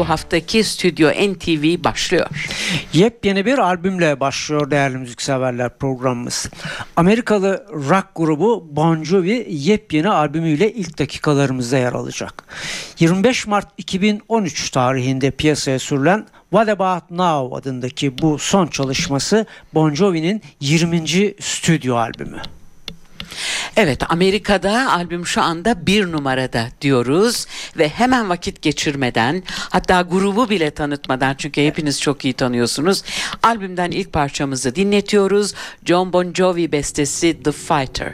bu haftaki Stüdyo NTV başlıyor. Yepyeni bir albümle başlıyor değerli müzikseverler programımız. Amerikalı rock grubu Bon Jovi yepyeni albümüyle ilk dakikalarımızda yer alacak. 25 Mart 2013 tarihinde piyasaya sürülen What About Now adındaki bu son çalışması Bon Jovi'nin 20. stüdyo albümü. Evet Amerika'da albüm şu anda bir numarada diyoruz ve hemen vakit geçirmeden hatta grubu bile tanıtmadan çünkü hepiniz çok iyi tanıyorsunuz. Albümden ilk parçamızı dinletiyoruz. John Bon Jovi bestesi The Fighter.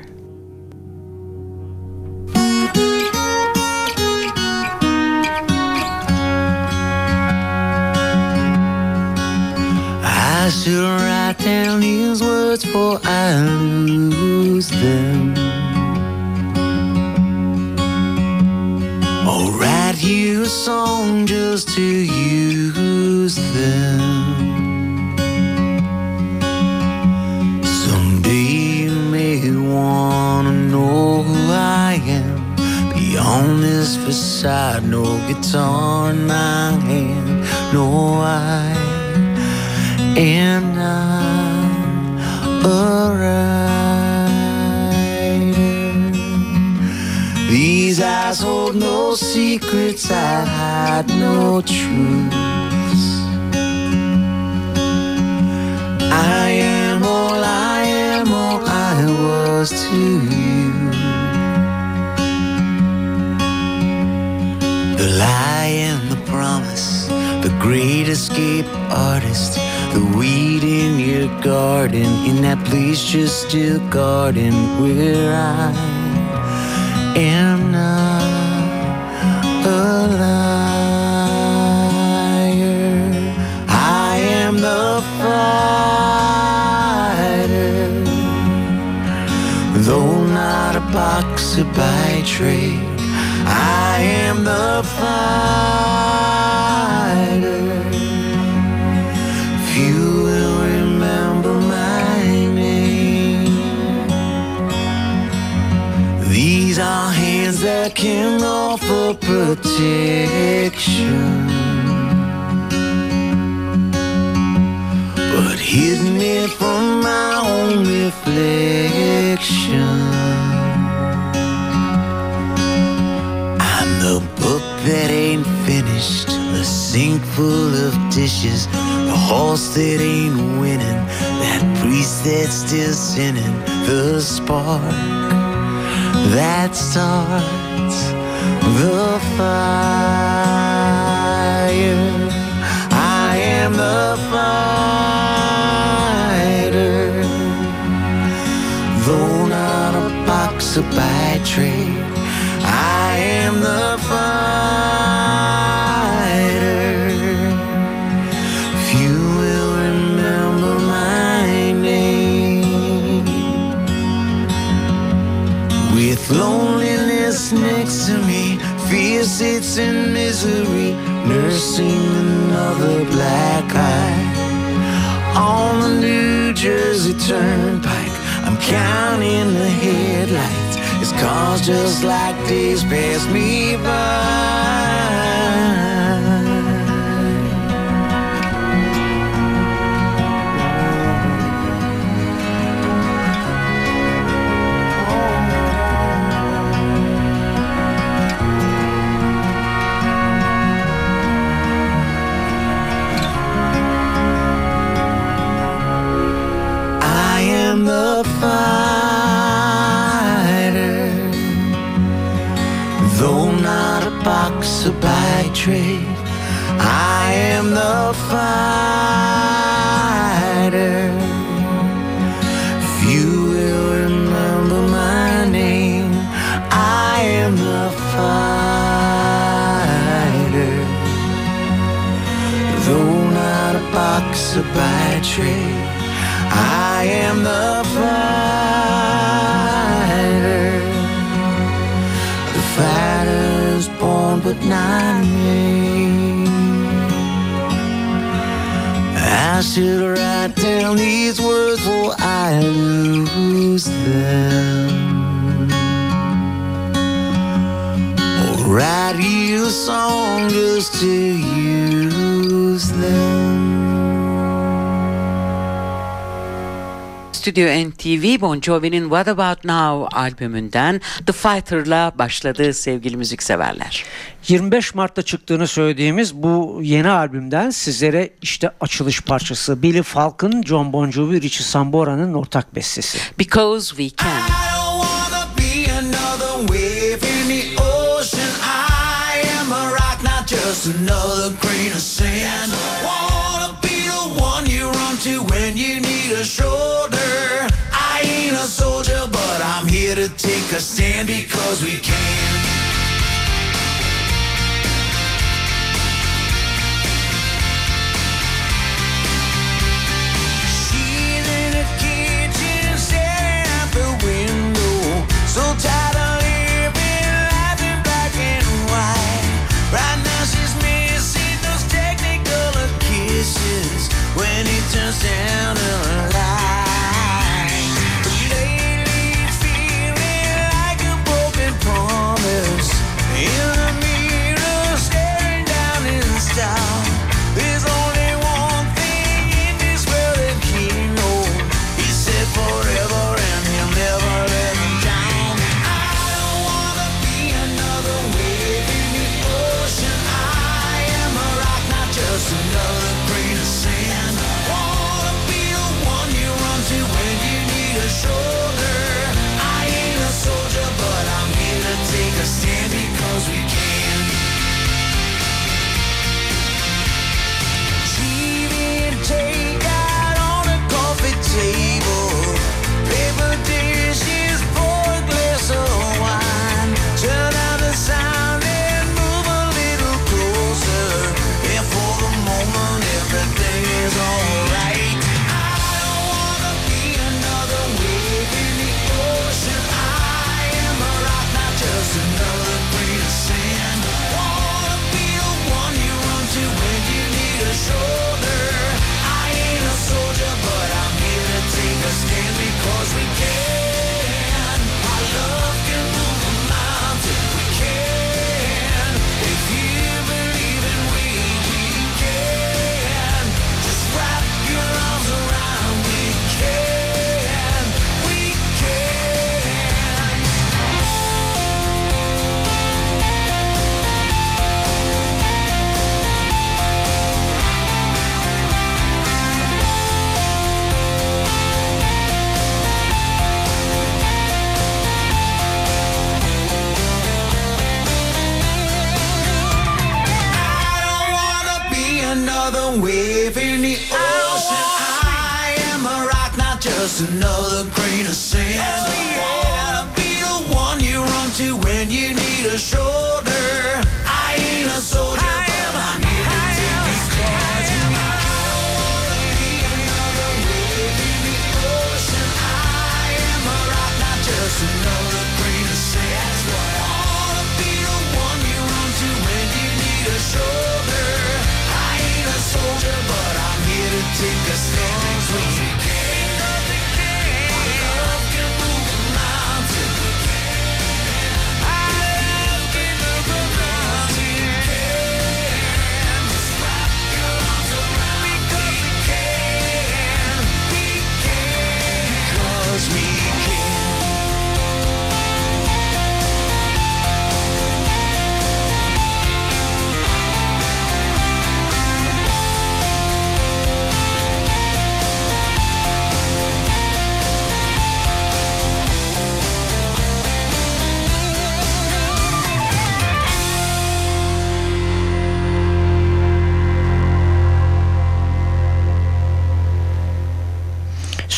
I write down these words for I lose them. I'll write you a song just to use them. Someday you may wanna know who I am. Beyond this facade, no guitar in my hand, no I a These eyes hold no secrets, I hide no truths. I am all I am, all I was to you. The lie and the promise, the great escape artist the weed in your garden, in that please just still garden where I am not a liar. I am the fighter, though not a boxer by trade. I am the fighter. I can offer protection. But hid me from my own reflection. I'm the book that ain't finished, the sink full of dishes, the horse that ain't winning, that priest that's still sinning, the spark that starts the fire. I am the fire. sits in misery, nursing another black eye. On the New Jersey Turnpike, I'm counting the headlights. It's cars just like these pass me by. a by trade. I am the fighter. If you will remember my name, I am the fighter. Though not a boxer by trade, I am the I should write down these words for I lose them. Or write you a song just to use them. Studio NTV Bon Jovi'nin What About Now albümünden The Fighter'la başladı sevgili müzikseverler. 25 Mart'ta çıktığını söylediğimiz bu yeni albümden sizlere işte açılış parçası Billy Falk'ın John Bon Jovi, Richie Sambora'nın ortak bestesi. Because We Can. another grain of sand. stand because we can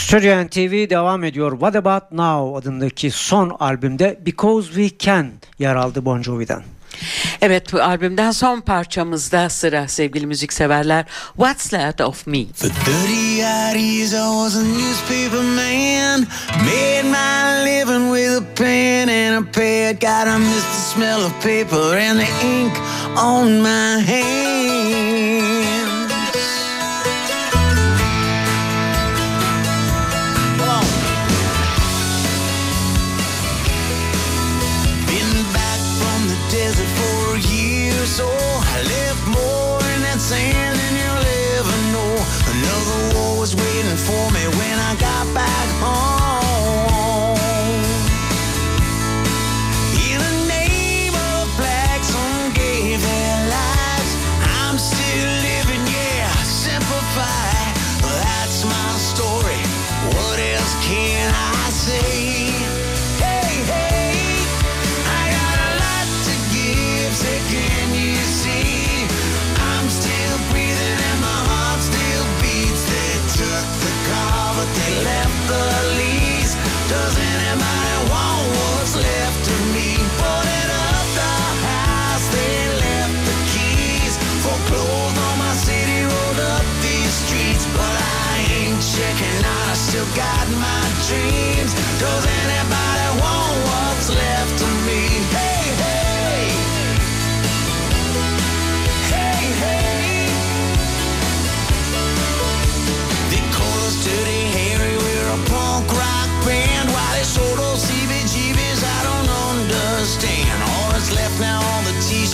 Süryani TV devam ediyor. What About Now adındaki son albümde Because We Can yer aldı Bon Jovi'den. Evet bu albümden son parçamızda sıra sevgili müzikseverler. What's Left of Me? For 30 years I was a newspaper man Made my living with a pen and a pad God I miss the smell of paper and the ink on my hand for me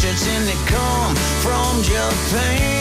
And they come from Japan.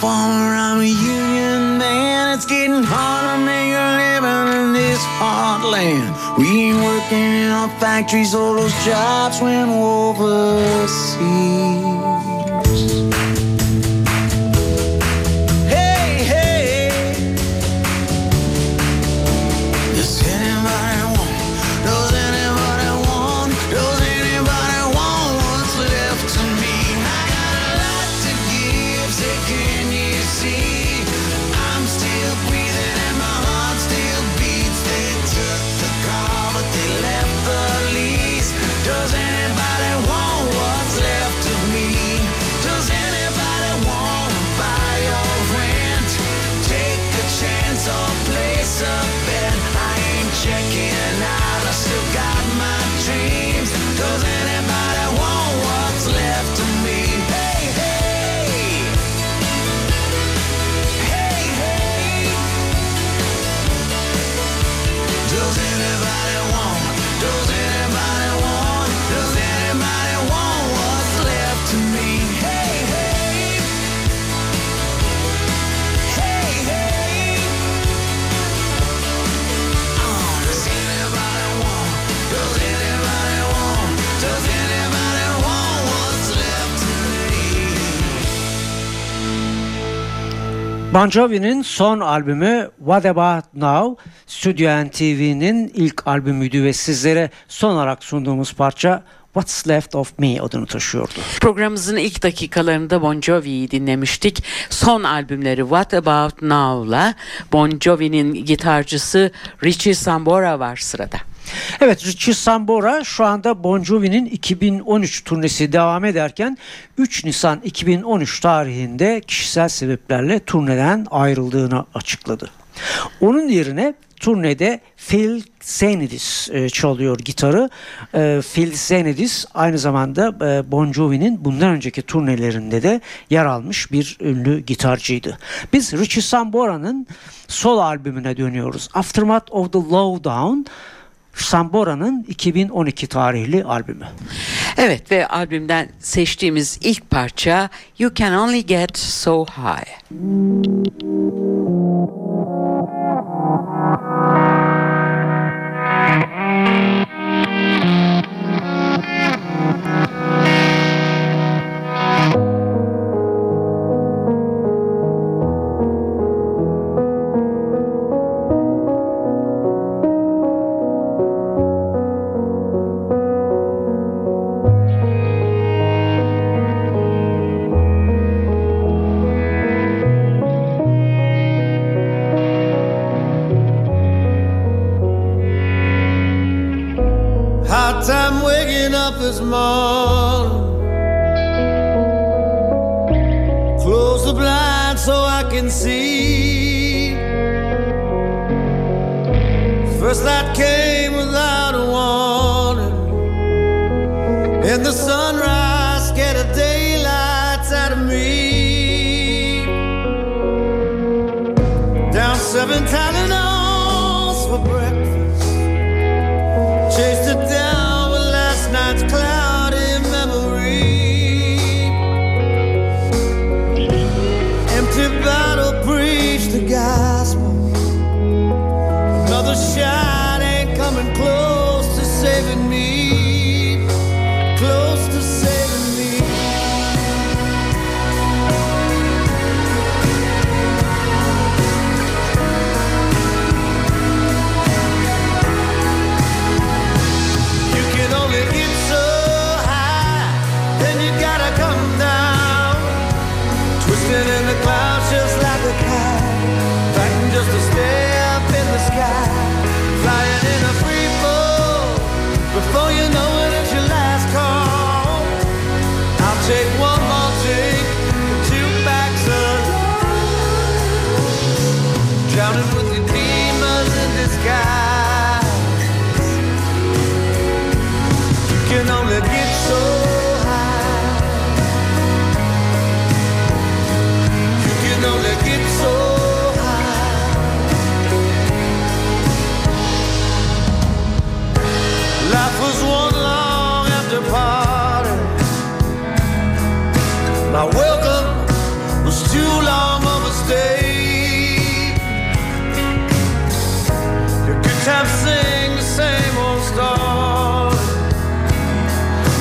farmer, I'm a union man. It's getting hard to make a living in this hard land. We ain't working in our factories, all those jobs went overseas. Bon Jovi'nin son albümü What About Now, Studio NTV'nin ilk albümüydü ve sizlere son olarak sunduğumuz parça What's Left of Me adını taşıyordu. Programımızın ilk dakikalarında Bon Jovi'yi dinlemiştik. Son albümleri What About Now'la Bon Jovi'nin gitarcısı Richie Sambora var sırada. Evet Richie Sambora şu anda Bon Jovi'nin 2013 turnesi devam ederken 3 Nisan 2013 tarihinde kişisel sebeplerle turneden ayrıldığını açıkladı. Onun yerine turnede Phil Zenidis e, çalıyor gitarı. E, Phil Zenidis aynı zamanda e, Bon Jovi'nin bundan önceki turnelerinde de yer almış bir ünlü gitarcıydı. Biz Richie Sambora'nın sol albümüne dönüyoruz. Aftermath of the Lowdown Sambora'nın 2012 tarihli albümü. Evet ve albümden seçtiğimiz ilk parça You Can Only Get So High. seven times you know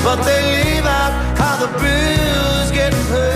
but they leave out how the bills get paid.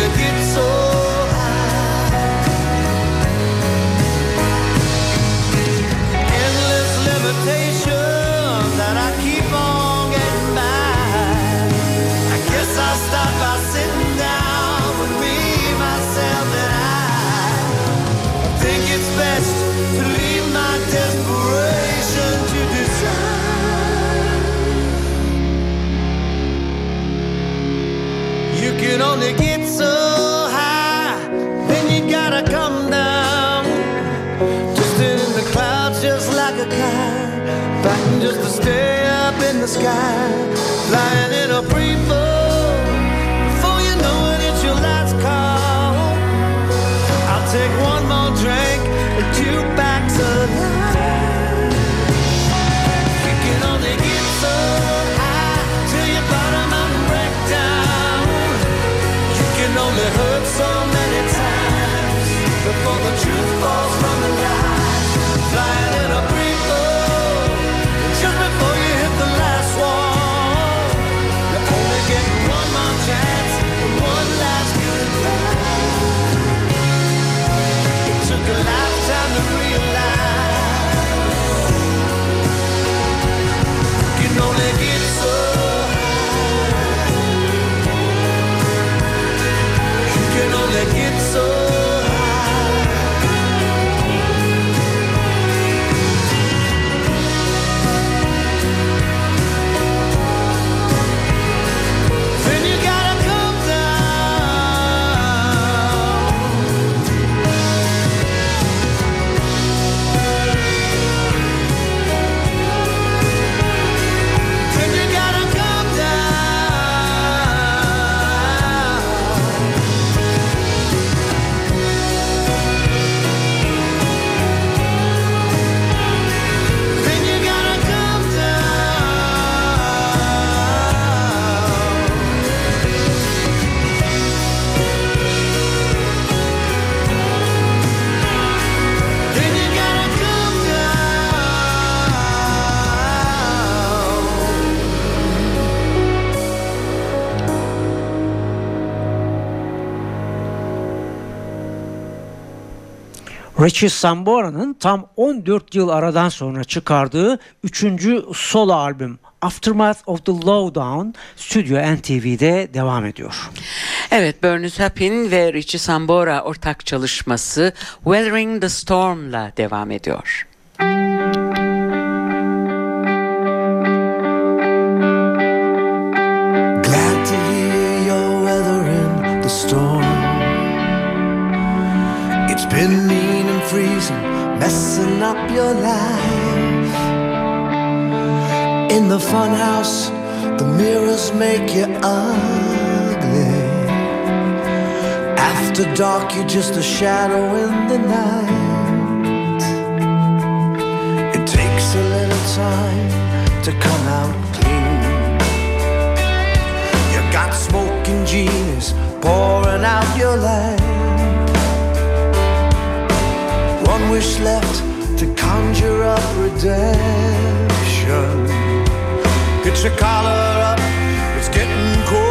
gonna get sky Richie Sambora'nın tam 14 yıl aradan sonra çıkardığı 3. solo albüm Aftermath of the Lowdown Studio NTV'de devam ediyor. Evet, Bernie Hapin ve Richie Sambora ortak çalışması Weathering the Storm'la devam ediyor. In the funhouse, the mirrors make you ugly. After dark, you're just a shadow in the night. It takes a little time to come out clean. You got smoking genius pouring out your life. One wish left to conjure up redemption your collar up. It's getting cold.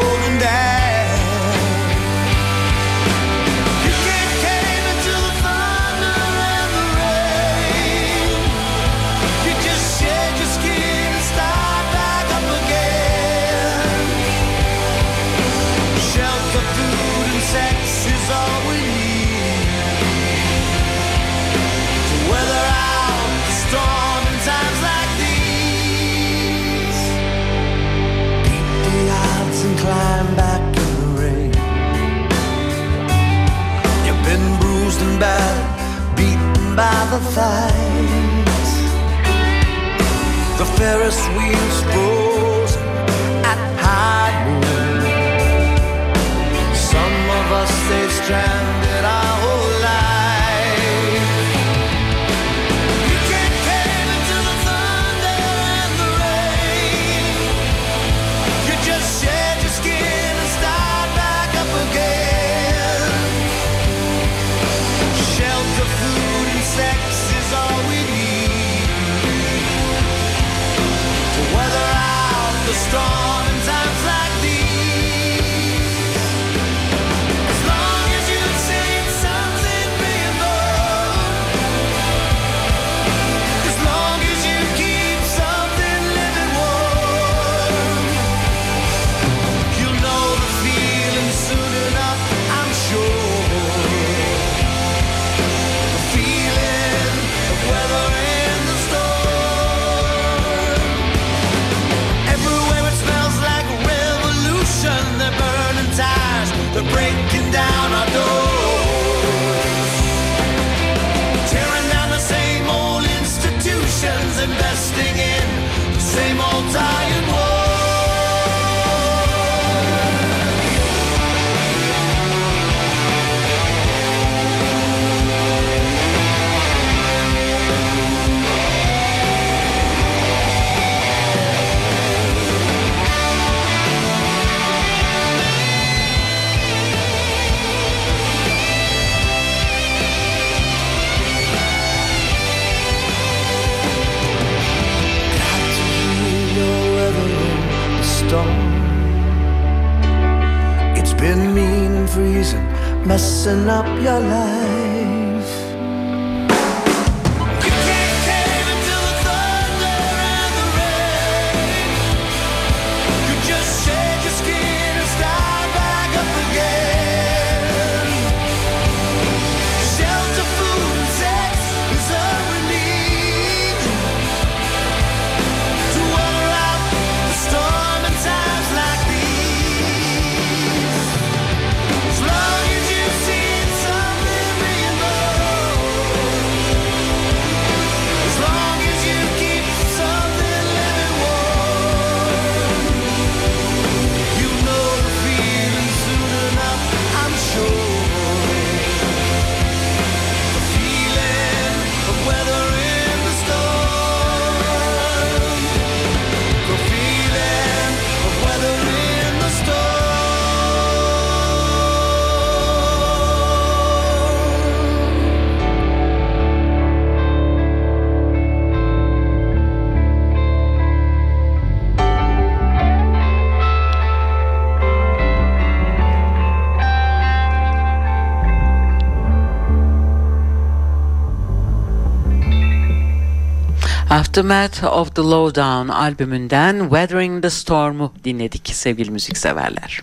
Aftermath of the Lowdown albümünden Weathering the Storm'u dinledik sevgili müzikseverler.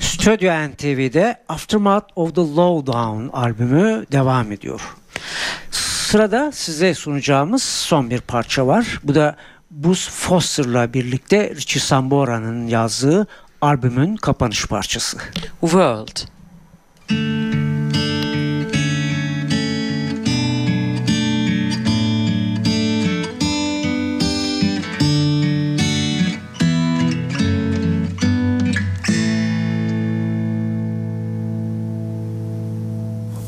Stüdyo NTV'de Aftermath of the Lowdown albümü devam ediyor. Sırada size sunacağımız son bir parça var. Bu da Bruce Foster'la birlikte Richie Sambora'nın yazdığı albümün kapanış parçası. World. World.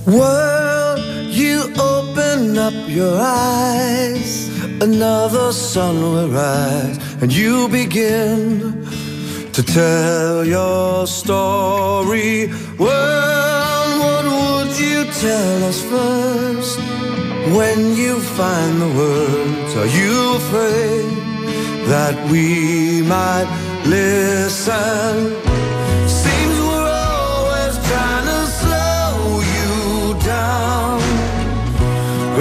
World, you open up your eyes. Another sun will rise, and you begin to tell your story. World, what would you tell us first? When you find the words, are you afraid that we might listen?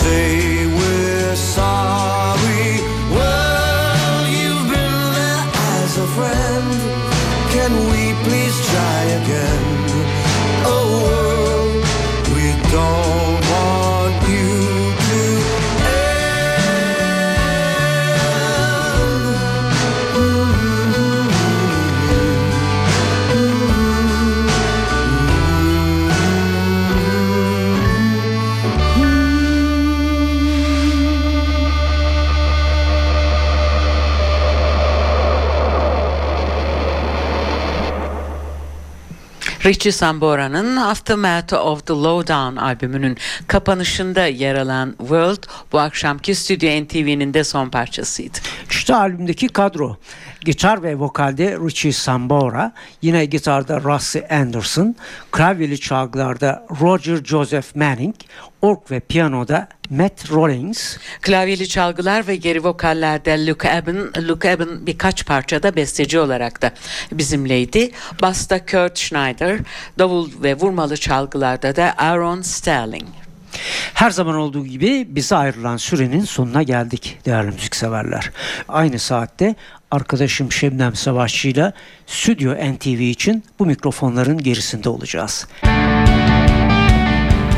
say Richie Sambora'nın Aftermath of the Lowdown albümünün kapanışında yer alan World bu akşamki Stüdyo NTV'nin de son parçasıydı. İşte albümdeki kadro. Gitar ve vokalde Richie Sambora, yine gitarda Russ Anderson, klavyeli çalgılarda Roger Joseph Manning, ork ve piyanoda Matt Rawlings. Klavyeli çalgılar ve geri vokallerde Luke Eben, Luke Eben birkaç parçada besteci olarak da bizimleydi. Basta Kurt Schneider, davul ve vurmalı çalgılarda da Aaron Sterling. Her zaman olduğu gibi bize ayrılan sürenin sonuna geldik değerli müzikseverler. Aynı saatte arkadaşım Şebnem Savaşçı ile Stüdyo NTV için bu mikrofonların gerisinde olacağız. Müzik